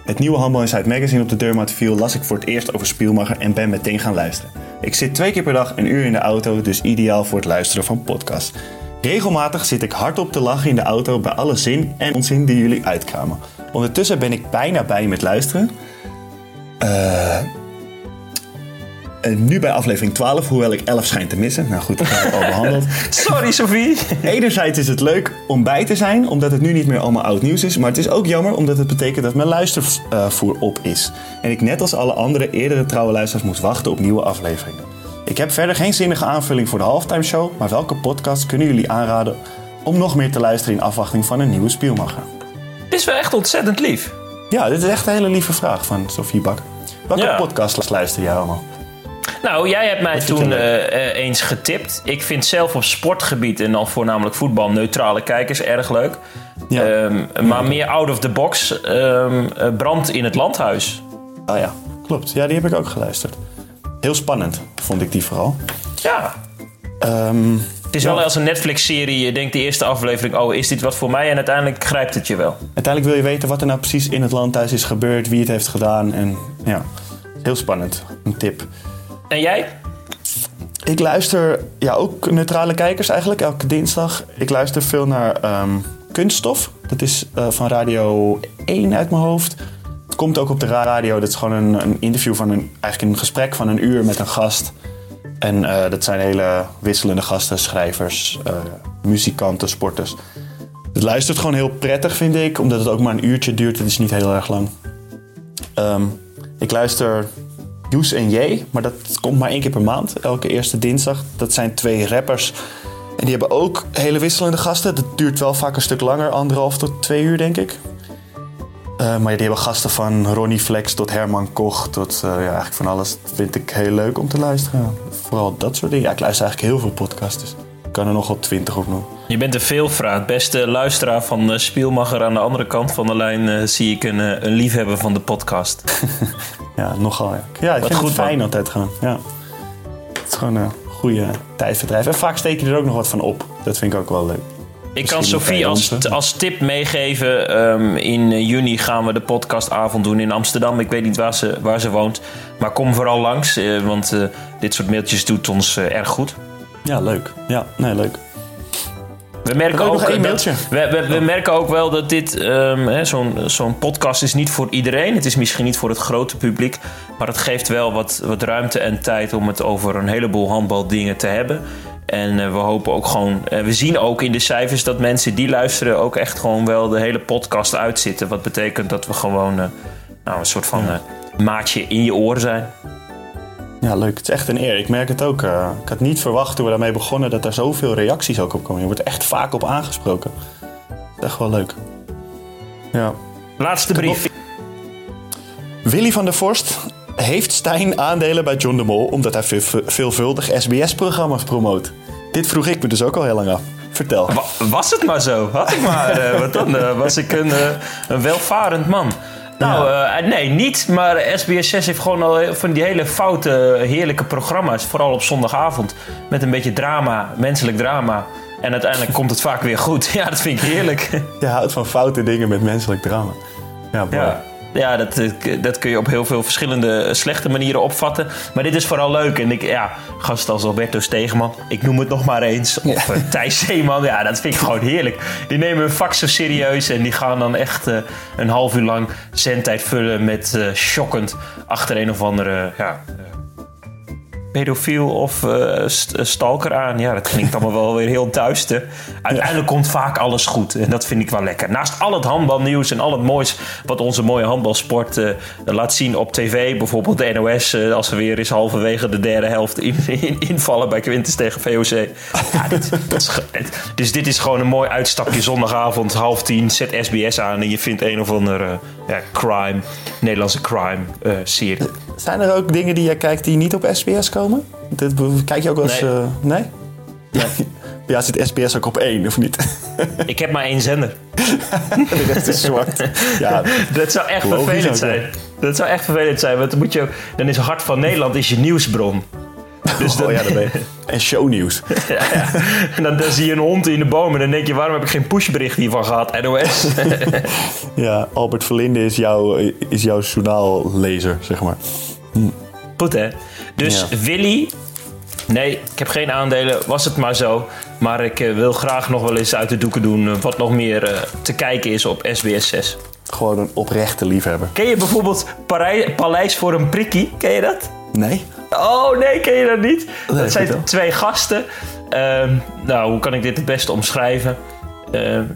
het nieuwe Handball Inside Magazine op de deurmat viel... las ik voor het eerst over Spielmacher en ben meteen gaan luisteren. Ik zit twee keer per dag een uur in de auto, dus ideaal voor het luisteren van podcasts. Regelmatig zit ik hardop te lachen in de auto bij alle zin en onzin die jullie uitkramen. Ondertussen ben ik bijna bij met luisteren. Eh, nu bij aflevering 12, hoewel ik 11 schijn te missen. Nou goed, dat hebben we al behandeld. Sorry, Sophie. Enerzijds is het leuk om bij te zijn, omdat het nu niet meer allemaal oud nieuws is. Maar het is ook jammer, omdat het betekent dat mijn luistervoer op is. En ik net als alle andere eerdere trouwe luisteraars moet wachten op nieuwe afleveringen. Ik heb verder geen zinnige aanvulling voor de halftime show, maar welke podcast kunnen jullie aanraden om nog meer te luisteren in afwachting van een nieuwe Spielmacher? Dit is wel echt ontzettend lief. Ja, dit is echt een hele lieve vraag van Sofie Bak. Welke Ja. podcast luister jij allemaal? Nou, jij hebt mij toen eh, eh, eens getipt. Ik vind zelf op sportgebied en dan voornamelijk voetbal neutrale kijkers erg leuk. Ja. Ehm, maar meer out of the box. eh, brand in het landhuis. Oh ja, klopt. Ja, die heb ik ook geluisterd. Heel spannend, vond ik die vooral. Ja. Ehm, Het is wel als een Netflix-serie. Je denkt de eerste aflevering: oh, is dit wat voor mij? En uiteindelijk grijpt het je wel. uiteindelijk wil je weten wat er nou precies in het landhuis is gebeurd, wie het heeft gedaan. En ja, heel spannend. Een tip. En jij? Ik luister ja, ook neutrale kijkers eigenlijk, elke dinsdag. Ik luister veel naar ehm, Kunststof. Dat is eh, van Radio 1 uit mijn hoofd. Het komt ook op de radio. Dat is gewoon een, een interview van een, eigenlijk een gesprek van een uur met een gast. En eh, dat zijn hele wisselende gasten, schrijvers, eh, muzikanten, sporters. Het luistert gewoon heel prettig, vind ik, omdat het ook maar een uurtje duurt. Het is niet heel erg lang. Ehm, ik luister Joes en J, maar dat komt maar één keer per maand, elke eerste dinsdag. Dat zijn twee rappers. En die hebben ook hele wisselende gasten. Dat duurt wel vaak een stuk langer, anderhalf tot twee uur, denk ik. Eh, maar die hebben gasten van Ronnie Flex tot Herman Koch tot eh, ja, eigenlijk van alles. Dat vind ik heel leuk om te luisteren. Vooral dat soort dingen. Ja, ik luister eigenlijk heel veel podcasts. Dus ik kan er nog wel twintig op noemen. Je bent een veelvraat. Beste luisteraar van uh, Spielmacher. Aan de andere kant van de lijn eh, zie ik een, eh, een liefhebber van de podcast. Ja, nogal. Ja, ja ik Wat vind goed, het fijn man. altijd gewoon. Ja. Het is gewoon een goede tijdverdrijf. En vaak steek je er ook nog wat van op. Dat vind ik ook wel leuk. Ik kan Sophie als, als tip meegeven. Ehm, in eh, juni gaan we de podcastavond doen in Amsterdam. Ik weet niet waar ze, waar ze woont. Maar kom vooral langs. eh, want eh, dit soort mailtjes doet ons erg goed. Ja, leuk. Ja, nee, leuk. We merken, ook, dat- we, we, we merken ook wel dat dit, ehm, zo'n zo'n podcast is niet voor iedereen. Het is misschien niet voor het grote publiek. Maar het geeft wel wat, wat ruimte en tijd om het over een heleboel handbaldingen te hebben. En eh, we hopen ook gewoon, eh, we zien ook in de cijfers dat mensen die luisteren ook echt gewoon wel de hele podcast uitzitten. Wat betekent dat we gewoon eh, nou, een soort van maatje in je oor zijn. Ja, leuk. Het is echt een eer. Ik merk het ook. eh, ik had niet verwacht toen we daarmee begonnen dat er zoveel reacties ook op komen. Je wordt echt vaak op aangesproken. Echt wel leuk. Ja. Laatste brief. Willy van der Vorst heeft Stijn aandelen bij John de Mol omdat hij veel- veelvuldig SBS-programma's promoot. Dit vroeg ik me dus ook al heel lang af. Vertel. Wa- Was het maar zo. Had ik maar. eh, wat dan eh, was ik een, een welvarend man. Nou, eh, nee, niet. Maar SBS 6 heeft gewoon al van die hele foute, heerlijke programma's. Vooral op zondagavond. Met een beetje drama, menselijk drama. En uiteindelijk komt het vaak weer goed. Ja, dat vind ik heerlijk. Je houdt van foute dingen met menselijk drama. Ja. Ja. Ja, dat, eh, dat kun je op heel veel verschillende eh, slechte manieren opvatten. Maar dit is vooral leuk. En ik, ja, gasten als Alberto Stegeman, ik noem het nog maar eens. Of eh, Thijs Zeeman, ja, dat vind ik gewoon heerlijk. Die nemen hun vak zo serieus en die gaan dan echt een half uur lang zendtijd vullen met shockend achter een of andere ja, pedofiel of eh, eh, stalker aan. Ja, dat klinkt allemaal wel weer heel duister. Uiteindelijk komt vaak alles goed. En dat vind ik wel lekker. Naast al het handbalnieuws en al het moois wat onze mooie handbalsport eh, laat zien op tv. Bijvoorbeeld de NOS, als we weer eens halverwege de derde helft in, in- invallen bij Quintus tegen VOC. Ja, dit, is, dus dit is gewoon een mooi uitstapje zondagavond, half tien. Zet SBS aan en je vindt een of andere ja, crime, Nederlandse crime serie. Zijn er ook dingen die jij kijkt die niet op SBS komen? Dit, kijk je ook wel eens... Nee. eh, nee? Jou zit SBS ook op één, of niet? Ik heb maar één zender. De rest is zwart. Ja, Dat zou echt vervelend ook, zijn. Dat zou echt vervelend zijn, want dan, moet je, dan is Hart van Nederland is je nieuwsbron. Dus dan, oh ja, dat ben je. En shownieuws. ja, ja. En dan, dan zie je een hond in de boom en dan denk je, waarom heb ik geen pushbericht hiervan gehad? NOS. Ja, Albert Verlinde is, jouw is jouw journaallezer, zeg maar. Goed hè? Dus Ja. Willy, Nee, ik heb geen aandelen. Was het maar zo. Maar ik eh, wil graag nog wel eens uit de doeken doen eh, wat nog meer eh, te kijken is op SBS 6. Gewoon een oprechte liefhebber. Ken je bijvoorbeeld Parij- Paleis voor een prikkie? Ken je dat? Nee? Oh nee, ken je dat niet? dat zijn twee gasten. Ehm, nou, hoe kan ik dit het beste omschrijven?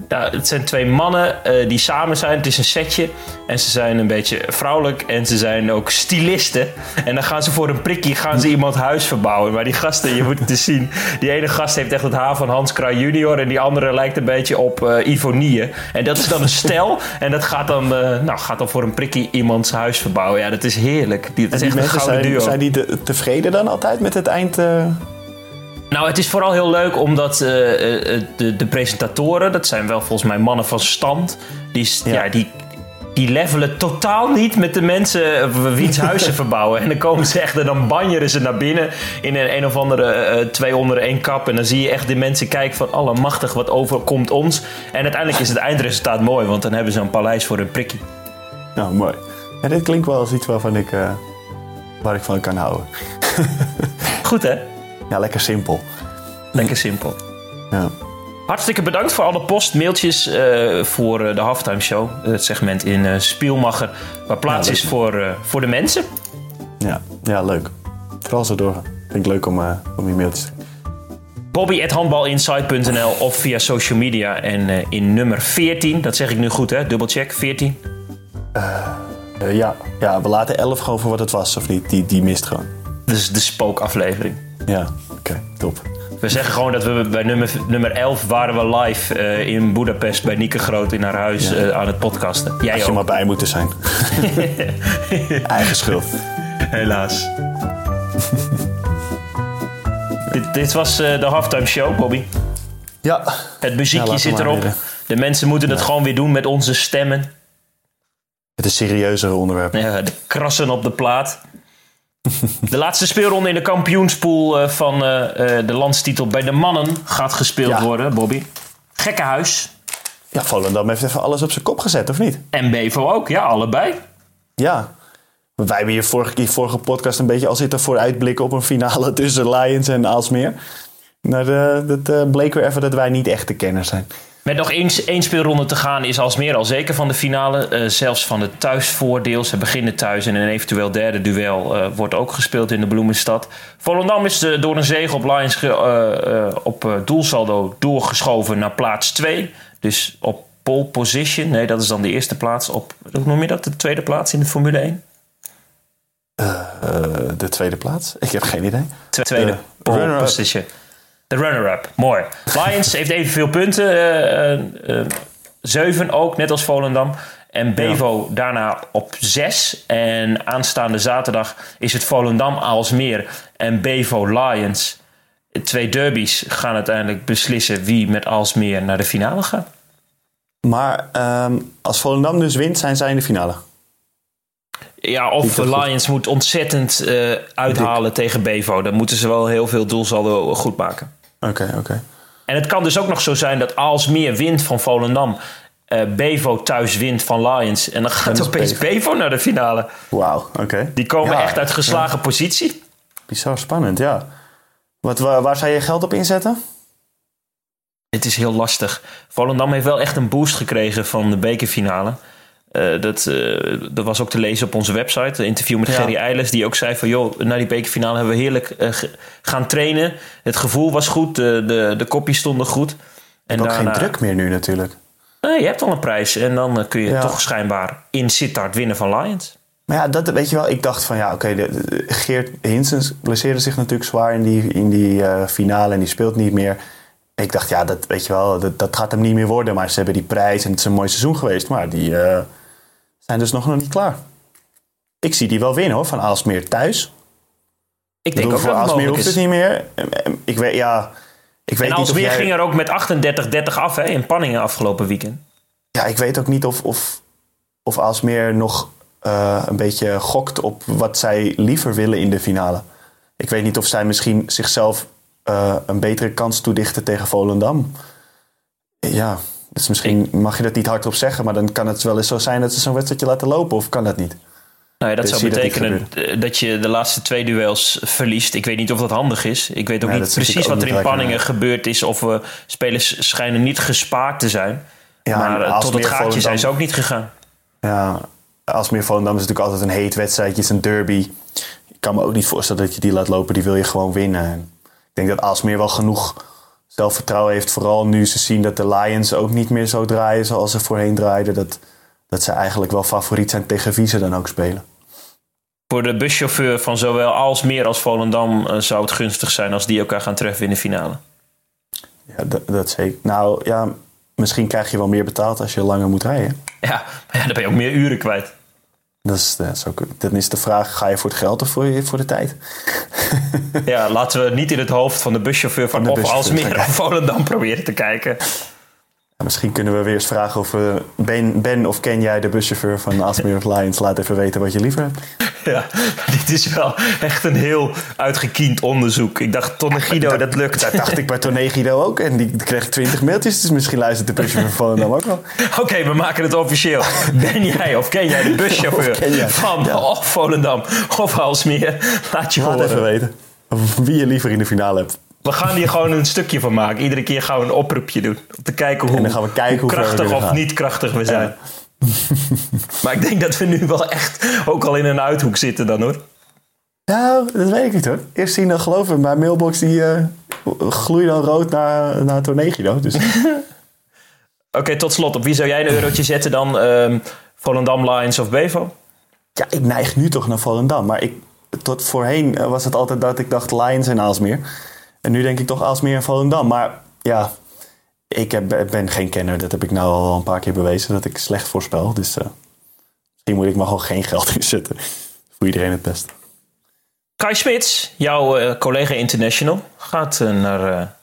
Nou, het zijn twee mannen eh, die samen zijn. Het is een setje. En ze zijn een beetje vrouwelijk. En ze zijn ook stylisten. En dan gaan ze voor een prikkie gaan ze iemand huis verbouwen. Maar die gasten, je moet het eens zien. Die ene gast heeft echt het haar van Hans Kraai junior. En die andere lijkt een beetje op eh Ivonie. En dat is dan een stel. En dat gaat dan, nou, gaat dan voor een prikkie iemands huis verbouwen. Ja, dat is heerlijk. Die, dat is echt een gouden zijn, duo. zijn die te- tevreden dan altijd met het eind? Eh? Nou, het is vooral heel leuk omdat eh, eh, de, de presentatoren, dat zijn wel volgens mij mannen van stand, die, Ja. ja. die, die levelen totaal niet met de mensen eh, wiens huizen verbouwen. En dan komen ze echt en dan banjeren ze naar binnen in een, een of andere eh, twee onder één kap. En dan zie je echt de mensen kijken van allemachtig, wat overkomt ons? En uiteindelijk is het eindresultaat mooi, want dan hebben ze een paleis voor een prikkie. Nou, mooi. Ja, dit klinkt wel als iets waarvan ik, eh, waar ik van kan houden. Goed hè? Ja, lekker simpel. Lekker simpel. Ja. Hartstikke bedankt voor alle post, mailtjes eh, voor eh, de halftime show. Het segment in eh Spielmacher, waar plaats Ja, is voor, voor de mensen. Ja, ja, leuk. Vooral zo doorgaan. Vind ik leuk om, om je mailtjes te Bobby.handbalinsight.nl of via social media. En in nummer 14, dat zeg ik nu goed hè, dubbelcheck, 14. Eh, ja. ja, we laten 11 gewoon voor wat het was, of niet? Die, die mist gewoon. Dat is de spookaflevering. Ja, oké, top. We zeggen gewoon dat we bij nummer, nummer 11 waren we live eh, in Budapest bij Nieke Groot in haar huis Ja. eh, aan het podcasten. Jij Had je ook, maar bij moeten zijn. Eigen schuld. helaas. dit, dit was eh, de halftime show, Bobby. Ja. Het muziekje zit erop. weer, De mensen moeten het gewoon weer doen met onze stemmen. Het is serieuzere onderwerp. Ja, de krassen op de plaat. De laatste speelronde in de kampioenspool eh, van eh, eh, de landstitel bij de mannen gaat gespeeld Ja. worden, Bobby. Gekkenhuis. Ja, Volendam heeft even alles op zijn kop gezet, of niet? En Bevo ook, ja, allebei. Ja. Wij hebben hier vorige, die vorige podcast een beetje al zitten vooruitblikken op een finale tussen Lions en Aalsmeer. Nou, eh, dat bleek weer even dat wij niet echt de kenners zijn. Met nog één, één speelronde te gaan is Alsmeer al zeker van de finale. Eh, zelfs van het thuisvoordeel. Ze beginnen thuis en een eventueel derde duel eh, wordt ook gespeeld in de Bloemenstad. Volendam is door een zege op Lions eh, op doelsaldo doorgeschoven naar plaats 2. Dus op pole position. Nee, dat is dan de eerste plaats. Op, hoe noem je dat? De tweede plaats in de Formule 1? Eh, de tweede plaats? Ik heb geen idee. Twe- Tweede De pole position. De runner-up. Mooi. Lions heeft evenveel punten. eh, eh, eh, zeven ook, net als Volendam. En Bevo daarna op zes. En aanstaande zaterdag is het Volendam Aalsmeer en Bevo Lions. Twee derbies gaan uiteindelijk beslissen wie met Aalsmeer naar de finale gaat. Maar ehm, als Volendam dus wint, zijn zij in de finale. Ja, of goed. Lions moet ontzettend eh, uithalen tegen Bevo. Dan moeten ze wel heel veel doelsaldo goed maken. Oké, oké. En het kan dus ook nog zo zijn dat Aalsmeer wint van Volendam. eh, Bevo thuis wint van Lions. En dan gaat opeens Bevo. Bevo naar de finale. Wauw, oké. Die komen Ja, echt uit geslagen positie. Bizar spannend, ja. Wat, waar, waar zou je geld op inzetten? Het is heel lastig. Volendam heeft wel echt een boost gekregen van de bekerfinale. Eh, dat, eh, dat was ook te lezen op onze website. Een interview met Ja. Gerry Eilers. Die ook zei van... joh, na die bekerfinale hebben we heerlijk eh, gaan trainen. Het gevoel was goed. De, de, de kopjes stonden goed. En Ook geen druk meer nu natuurlijk. Nee, je hebt al een prijs. En dan kun je Ja. toch schijnbaar in Sittard winnen van Lions. Maar ja, dat weet je wel. Ik dacht van ja, oké, Geert Hinsens blesseerde zich natuurlijk zwaar in die, in die finale en die speelt niet meer. Ik dacht, ja, dat weet je wel, dat, dat gaat hem niet meer worden. Maar ze hebben die prijs en het is een mooi seizoen geweest. Maar die zijn dus nog, nog niet klaar. Ik zie die wel winnen hoor, van Aalsmeer thuis. Ik denk ook voor dat Aalsmeer hoeft het niet meer. Ik weet, ja, ik weet En niet of Alsmeer jij... ging er ook met 38-30 af hè, in Panningen afgelopen weekend. Ja, ik weet ook niet of, of, of Aalsmeer nog eh, een beetje gokt op wat zij liever willen in de finale. Ik weet niet of zij misschien zichzelf eh, een betere kans toedichten tegen Volendam. Ja, dus misschien mag je dat niet hardop zeggen, maar dan kan het wel eens zo zijn dat ze zo'n wedstrijdje laten lopen, of kan dat niet? Nou ja, dat Dus zou dat betekenen eh, dat je de laatste twee duels verliest. Ik weet niet of dat handig is. Ik weet ook niet precies ook wat er in Panningen gebeurd is. Of we spelers schijnen niet gespaard te zijn. Ja, maar eh, als tot het meer gaatje zijn ze ook niet gegaan. Ja, Alsmeer Volendam is natuurlijk altijd een heet wedstrijdje. Het is een derby. Ik kan me ook niet voorstellen dat je die laat lopen. Die wil je gewoon winnen. En ik denk dat Alsmeer wel genoeg zelfvertrouwen heeft. Vooral nu ze zien dat de Lions ook niet meer zo draaien zoals ze voorheen draaiden. Dat, dat ze eigenlijk wel favoriet zijn tegen wie ze dan ook spelen. Voor de buschauffeur van zowel Alsmeer als Volendam eh, zou het gunstig zijn als die elkaar gaan treffen in de finale. Ja, dat, dat zeker. Nou ja, misschien krijg je wel meer betaald als je langer moet rijden. Ja, maar ja, dan ben je ook meer uren kwijt. Dat is, dat is ook, dan is de vraag, ga je voor het geld of voor, je, voor de tijd? Ja, laten we niet in het hoofd van de buschauffeur van, Van de of Alsmeer of Volendam proberen te kijken. Misschien kunnen we weer eens vragen of we ben, ben of ken jij de buschauffeur van Alsmeer of Lions? Laat even weten wat je liever hebt. Ja, dit is wel echt een heel uitgekiend onderzoek. Ik dacht, Tonne Guido, dat lukt. Dat dacht ik bij Toné Guido ook. En die kreeg 20 mailtjes. Dus misschien luistert de buschauffeur van Volendam ook wel. Oké, we maken het officieel. Ben jij of ken jij de buschauffeur jij, van ja. of Volendam of Alsmeer? Laat je Laat horen. even weten wie je liever in de finale hebt. We gaan hier gewoon een stukje van maken. Iedere keer gaan we een oproepje doen. Om te kijken hoe, En dan gaan we kijken hoe krachtig of gaan. niet krachtig we zijn. maar ik denk dat we nu wel echt ook al in een uithoek zitten dan hoor. Nou, dat weet ik niet hoor. Eerst zien dan geloven. Mijn mailbox die eh gloeit dan rood naar, naar Toné Guido. Dus Oké, tot slot. Op wie zou jij een eurotje zetten dan? Ehm, Volendam, Lions of Bevo? ja, ik neig nu toch naar Volendam. Maar ik, tot voorheen eh, was het altijd dat ik dacht Lions en Aalsmeer. En nu denk ik toch Aalsmeer en Volendam. Maar ja, ik heb, ben geen kenner. Dat heb ik nou al een paar keer bewezen. Dat ik slecht voorspel. Dus eh, misschien moet ik maar gewoon geen geld inzetten. Voor iedereen het best. Kai Smits, jouw eh, collega international, gaat eh, naar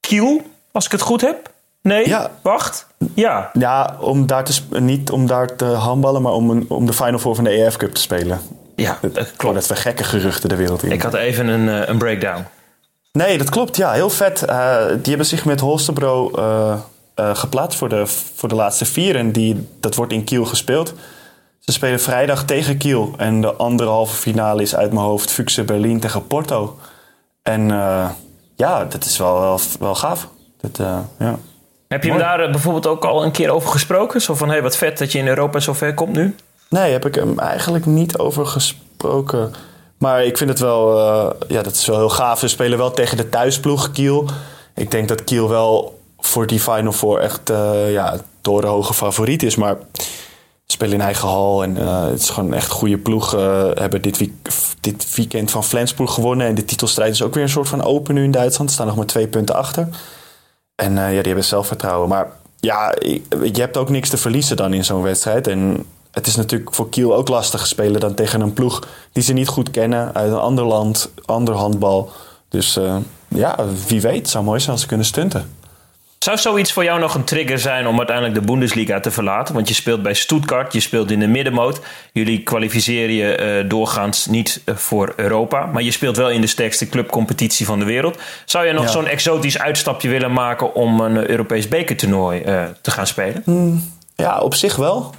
Kiel, als ik het goed heb. Nee? Ja. Wacht. Ja. Ja, om daar te, niet om daar te handballen, maar om, een, om de Final Four van de EF Cup te spelen. Ja, dat Klopt. Dat we gekke geruchten de wereld in. Ik had even een, een breakdown. Nee, dat klopt. Ja, heel vet. Eh, die hebben zich met Holstebro eh, eh, geplaatst voor de, voor de laatste vier. En die, dat wordt in Kiel gespeeld. Ze spelen vrijdag tegen Kiel. En de andere halve finale is uit mijn hoofd Fuchse Berlin tegen Porto. En ja, dat is wel, wel, wel gaaf. Dat, ja. Heb je hem Mooi. daar bijvoorbeeld ook al een keer over gesproken? Zo van, hé, hey, wat vet dat je in Europa zo ver komt nu. Nee, heb ik hem eigenlijk niet over gesproken. Maar ik vind het wel, eh, ja, dat is wel heel gaaf. Ze spelen wel tegen de thuisploeg Kiel. Ik denk dat Kiel wel voor die Final Four echt eh ja, torenhoge favoriet is. Maar spelen in eigen hal en eh, het is gewoon echt goede ploeg. Hebben dit, dit weekend van Flensburg gewonnen. En de titelstrijd is ook weer een soort van open nu in Duitsland. Ze staan nog maar twee punten achter. En ja, die hebben zelfvertrouwen. Maar ja, je hebt ook niks te verliezen dan in zo'n wedstrijd. En het is natuurlijk voor Kiel ook lastig spelen dan tegen een ploeg die ze niet goed kennen. Uit een ander land, ander handbal. Dus eh, ja, wie weet. Zou mooi zijn als ze kunnen stunten. Zou zoiets voor jou nog een trigger zijn om uiteindelijk de Bundesliga te verlaten? Want je speelt bij Stuttgart, je speelt in de middenmoot. Jullie kwalificeren je eh, doorgaans niet eh, voor Europa. Maar je speelt wel in de sterkste clubcompetitie van de wereld. Zou je nog Ja. zo'n exotisch uitstapje willen maken om een Europees bekertoernooi te gaan spelen? Ja, op zich wel.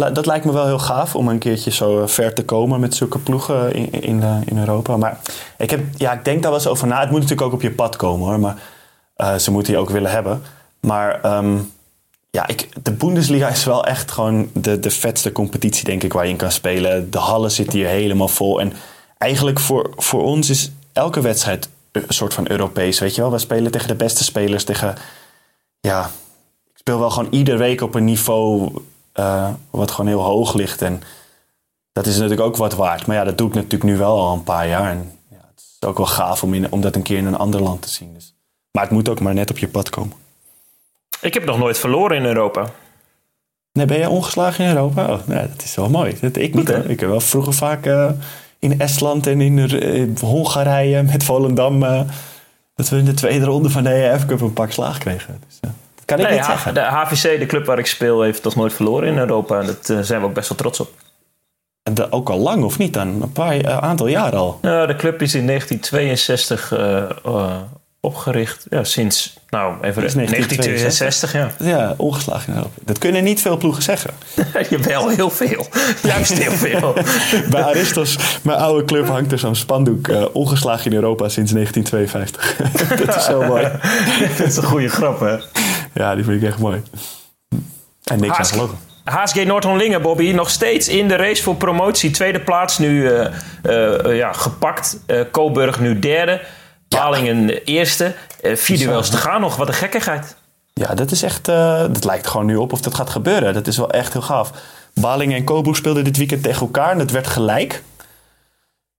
Dat lijkt me wel heel gaaf om een keertje zo eh, ver te komen met zulke ploegen in, in, eh, in Europa. Maar ik, heb, ja, ik denk daar wel eens over na. Het moet natuurlijk ook op je pad komen hoor. Maar eh, ze moeten die ook willen hebben. Maar ehm, ja, ik, de Bundesliga is wel echt gewoon de, de vetste competitie, denk ik, waar je in kan spelen. De hallen zitten hier helemaal vol. En eigenlijk voor, voor ons is elke wedstrijd een soort van Europees, weet je wel. We spelen tegen de beste spelers, tegen... Ja, ik speel wel gewoon iedere week op een niveau eh, wat gewoon heel hoog ligt. En dat is natuurlijk ook wat waard. Maar ja, dat doe ik natuurlijk nu wel al een paar jaar. En ja, het is ook wel gaaf om, in, om dat een keer in een ander land te zien. Dus. Maar het moet ook maar net op je pad komen. Ik heb nog nooit verloren in Europa. Nee, ben jij ongeslagen in Europa? Oh, nee, dat is wel mooi. Dat, ik niet hoor. Ik heb wel vroeger vaak eh, in Estland en in eh, Hongarije met Volendam... dat we in de tweede ronde van de EF Cup een pak slaag kregen. Dus, kan ik Nee, niet H- zeggen. de HVC, de club waar ik speel, heeft nog nooit verloren in Europa. En daar zijn we ook best wel trots op. En de- ook al lang of niet dan? Een paar, eh, aantal jaar al. Nou, de club is in 1962 eh, eh, opgericht. Ja, sinds, nou, even Sinds 1962, ja. Ja, ongeslagen in Europa. Dat kunnen niet veel ploegen zeggen. Je wel heel veel. Juist heel veel. Bij Aristos, mijn oude club, hangt er zo'n spandoek. eh, ongeslagen in Europa sinds 1952. dat is zo mooi. Dat is een goede grap, hè? Ja, die vind ik echt mooi. En niks aan gelogen. HSG Noord-Holland-Lingen, Bobby, nog steeds in de race voor promotie. Tweede plaats nu eh, eh, eh, ja, gepakt. Coburg nu derde. Balingen eerste. Eh vier duels te gaan nog. Wat een gekkigheid. Ja, dat is echt. dat lijkt gewoon nu op of dat gaat gebeuren. Dat is wel echt heel gaaf. Balingen en Coburg speelden dit weekend tegen elkaar en dat werd gelijk.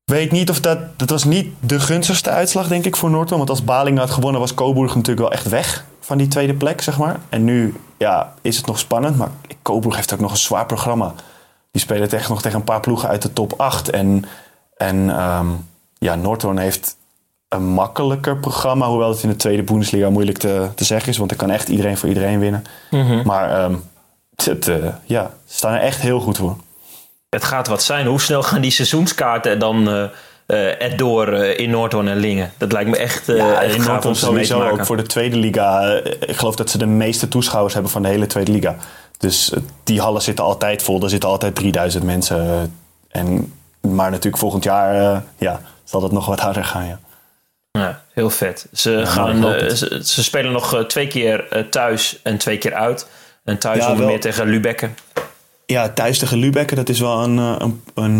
Weet niet of dat. Dat was niet de gunstigste uitslag, denk ik, voor Noordholm. Want als Balingen had gewonnen, was Coburg natuurlijk wel echt weg van die tweede plek, zeg maar. En nu ja, is het nog spannend. Maar Coburg heeft ook nog een zwaar programma. Die spelen tegen, nog tegen een paar ploegen uit de top 8. En, en ehm, ja, Noordhoorn heeft een makkelijker programma. Hoewel het in de tweede Bundesliga moeilijk te, te zeggen is. Want er kan echt iedereen voor iedereen winnen. Maar ehm, het, eh, ja, ze staan er echt heel goed voor. Het gaat wat zijn. Hoe snel gaan die seizoenskaarten dan eh eh, erdoor eh, in Noordhoorn en Lingen? Dat lijkt me echt eh Ja, in Noordhoorn sowieso maken. ook voor de tweede liga. Ik geloof dat ze de meeste toeschouwers hebben van de hele tweede liga. Dus die hallen zitten altijd vol. Er zitten altijd 3000 mensen. En, maar natuurlijk volgend jaar ja, zal dat nog wat harder gaan. Ja. Ja, heel vet. Ze, gaan, ze, ze spelen nog twee keer thuis en twee keer uit. En thuis Ja, onder meer tegen Lübeck. ja, thuis tegen Lübeck, dat is wel een, een, een,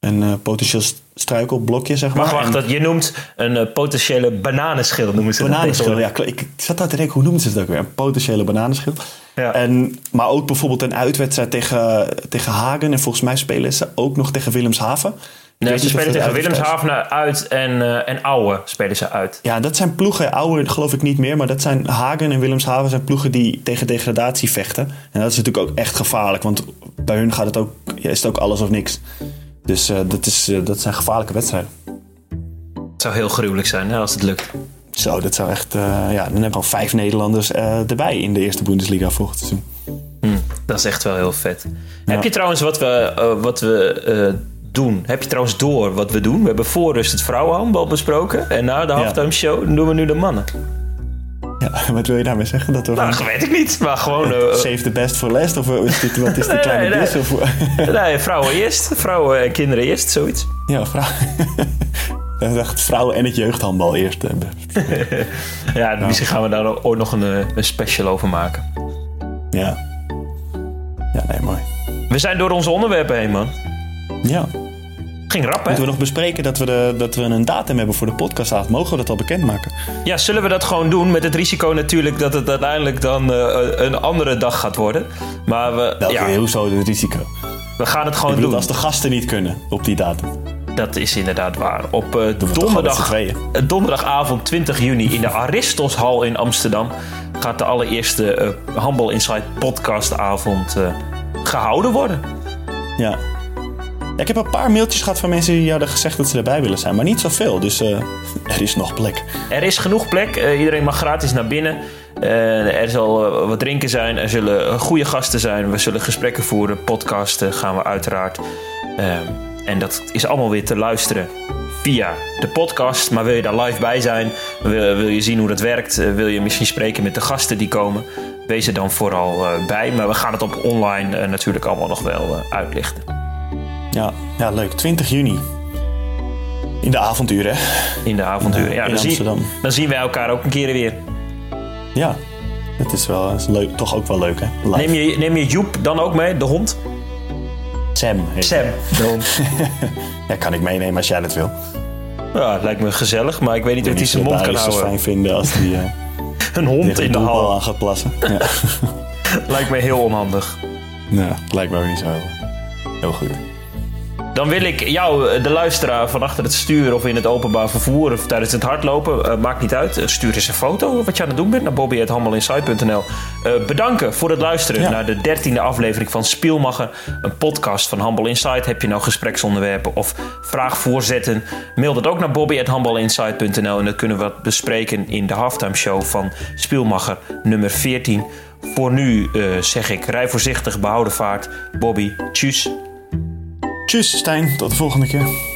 een potentieel struikelblokje, zeg maar. Wacht, wacht. En- Dat, je noemt een eh, potentiële bananenschil, noemen ze dat Bananenschil, ja. Ik, zat daar te denken, hoe noemen ze het ook weer? Een potentiële bananenschil. Ja. En, maar ook bijvoorbeeld een uitwedstrijd tegen, tegen Hagen. En volgens mij spelen ze ook nog tegen Willemshaven. Nee, ze spelen dat tegen. Willemshaven uit en, eh en Ouwe spelen ze uit. Ja, dat zijn ploegen. Oude geloof ik niet meer. Maar dat zijn Hagen en Willemshaven zijn ploegen die tegen degradatie vechten. En dat is natuurlijk ook echt gevaarlijk. Want bij hun gaat het ook, ja, is het ook alles of niks. Dus eh, dat, is, eh, dat zijn gevaarlijke wedstrijden. Het zou heel gruwelijk zijn hè, als het lukt. Zo, dat zou echt... eh, ja, dan hebben we al vijf Nederlanders erbij in de eerste Bundesliga volgend seizoen. Hm, dat is echt wel heel vet. Heb je trouwens wat we, wat we doen? Heb je trouwens door wat we doen? We hebben voor rust het vrouwenhandbal besproken. En na de halftime show doen we nu de mannen. Ja, wat wil je daarmee zeggen? Dat we Nou, van- weet ik niet. Maar gewoon... eh, Save the best for last? Of is dit, wat is de Nee, kleine nee. dis? Of, nee, vrouwen eerst. Vrouwen en kinderen eerst, zoiets. ja, vrouw. Ik dacht vrouwen en het jeugdhandbal eerst. eh, Ja, misschien gaan we daar ooit nog een, eh, een special over maken. Ja. Ja, nee, mooi. We zijn door onze onderwerpen heen, man. Ja. Ging rap, hè? Moeten we nog bespreken dat we, de, dat we een datum hebben voor de podcastavond? Mogen we dat al bekendmaken? Ja, zullen we dat gewoon doen? Met het risico natuurlijk dat het uiteindelijk dan eh, een andere dag gaat worden. Maar we, Welke, ja, hoezo het risico? we gaan het gewoon bedoel, doen. als de gasten niet kunnen op die datum. Dat is inderdaad waar. Op eh, met donderdag, eh, donderdagavond 20 juni in de Aristoshal in Amsterdam gaat de allereerste eh Humble Inside podcastavond eh, gehouden worden. Ja. Ik heb een paar mailtjes gehad van mensen die hadden gezegd dat ze erbij willen zijn. Maar niet zoveel, dus eh, er is nog plek. Er is genoeg plek. Eh, iedereen mag gratis naar binnen. Eh, er zal wat drinken zijn. Er zullen goede gasten zijn. We zullen gesprekken voeren. Podcasten gaan we uiteraard. En dat is allemaal weer te luisteren via de podcast. Maar wil je daar live bij zijn? Wil, wil je zien hoe dat werkt? wil je misschien spreken met de gasten die komen? Wees er dan vooral bij. Maar we gaan het op online natuurlijk allemaal nog wel uitlichten. Ja, ja, leuk. 20 juni. In de avonduren, hè? In de avonturen. Ja, in dan, zien, Amsterdam. dan zien wij elkaar ook een keer weer. Ja, het is wel is leuk, toch ook wel leuk, hè? Live. Neem je, neem je Joep dan ook mee, de hond? Sam. heet Sam, hij. de hond. Ja, kan ik meenemen als jij dat wil. Ja, lijkt me gezellig, maar ik weet niet of hij zijn mond kan Darius het houden. fijn vinden als hij eh Een hond in de hal aan gaat plassen. Ja. lijkt me heel onhandig. ja, lijkt me ook niet zo heel goed. Dan wil ik jou, de luisteraar, van achter het stuur of in het openbaar vervoer of tijdens het hardlopen, eh, maakt niet uit. eh, stuur eens een foto wat je aan het doen bent naar bobby.handelinside.nl. Eh, bedanken voor het luisteren Ja. naar de dertiende aflevering van Spielmacher, een podcast van Humble Inside. Heb je nou gespreksonderwerpen of vraagvoorzetten? Mail dat ook naar bobby.handelinside.nl en dan kunnen we bespreken in de halftime show van Spielmacher nummer 14. Voor nu eh, zeg ik, rij voorzichtig, behouden vaart. Bobby, tjus. Tjus, Stijn. Tot de volgende keer.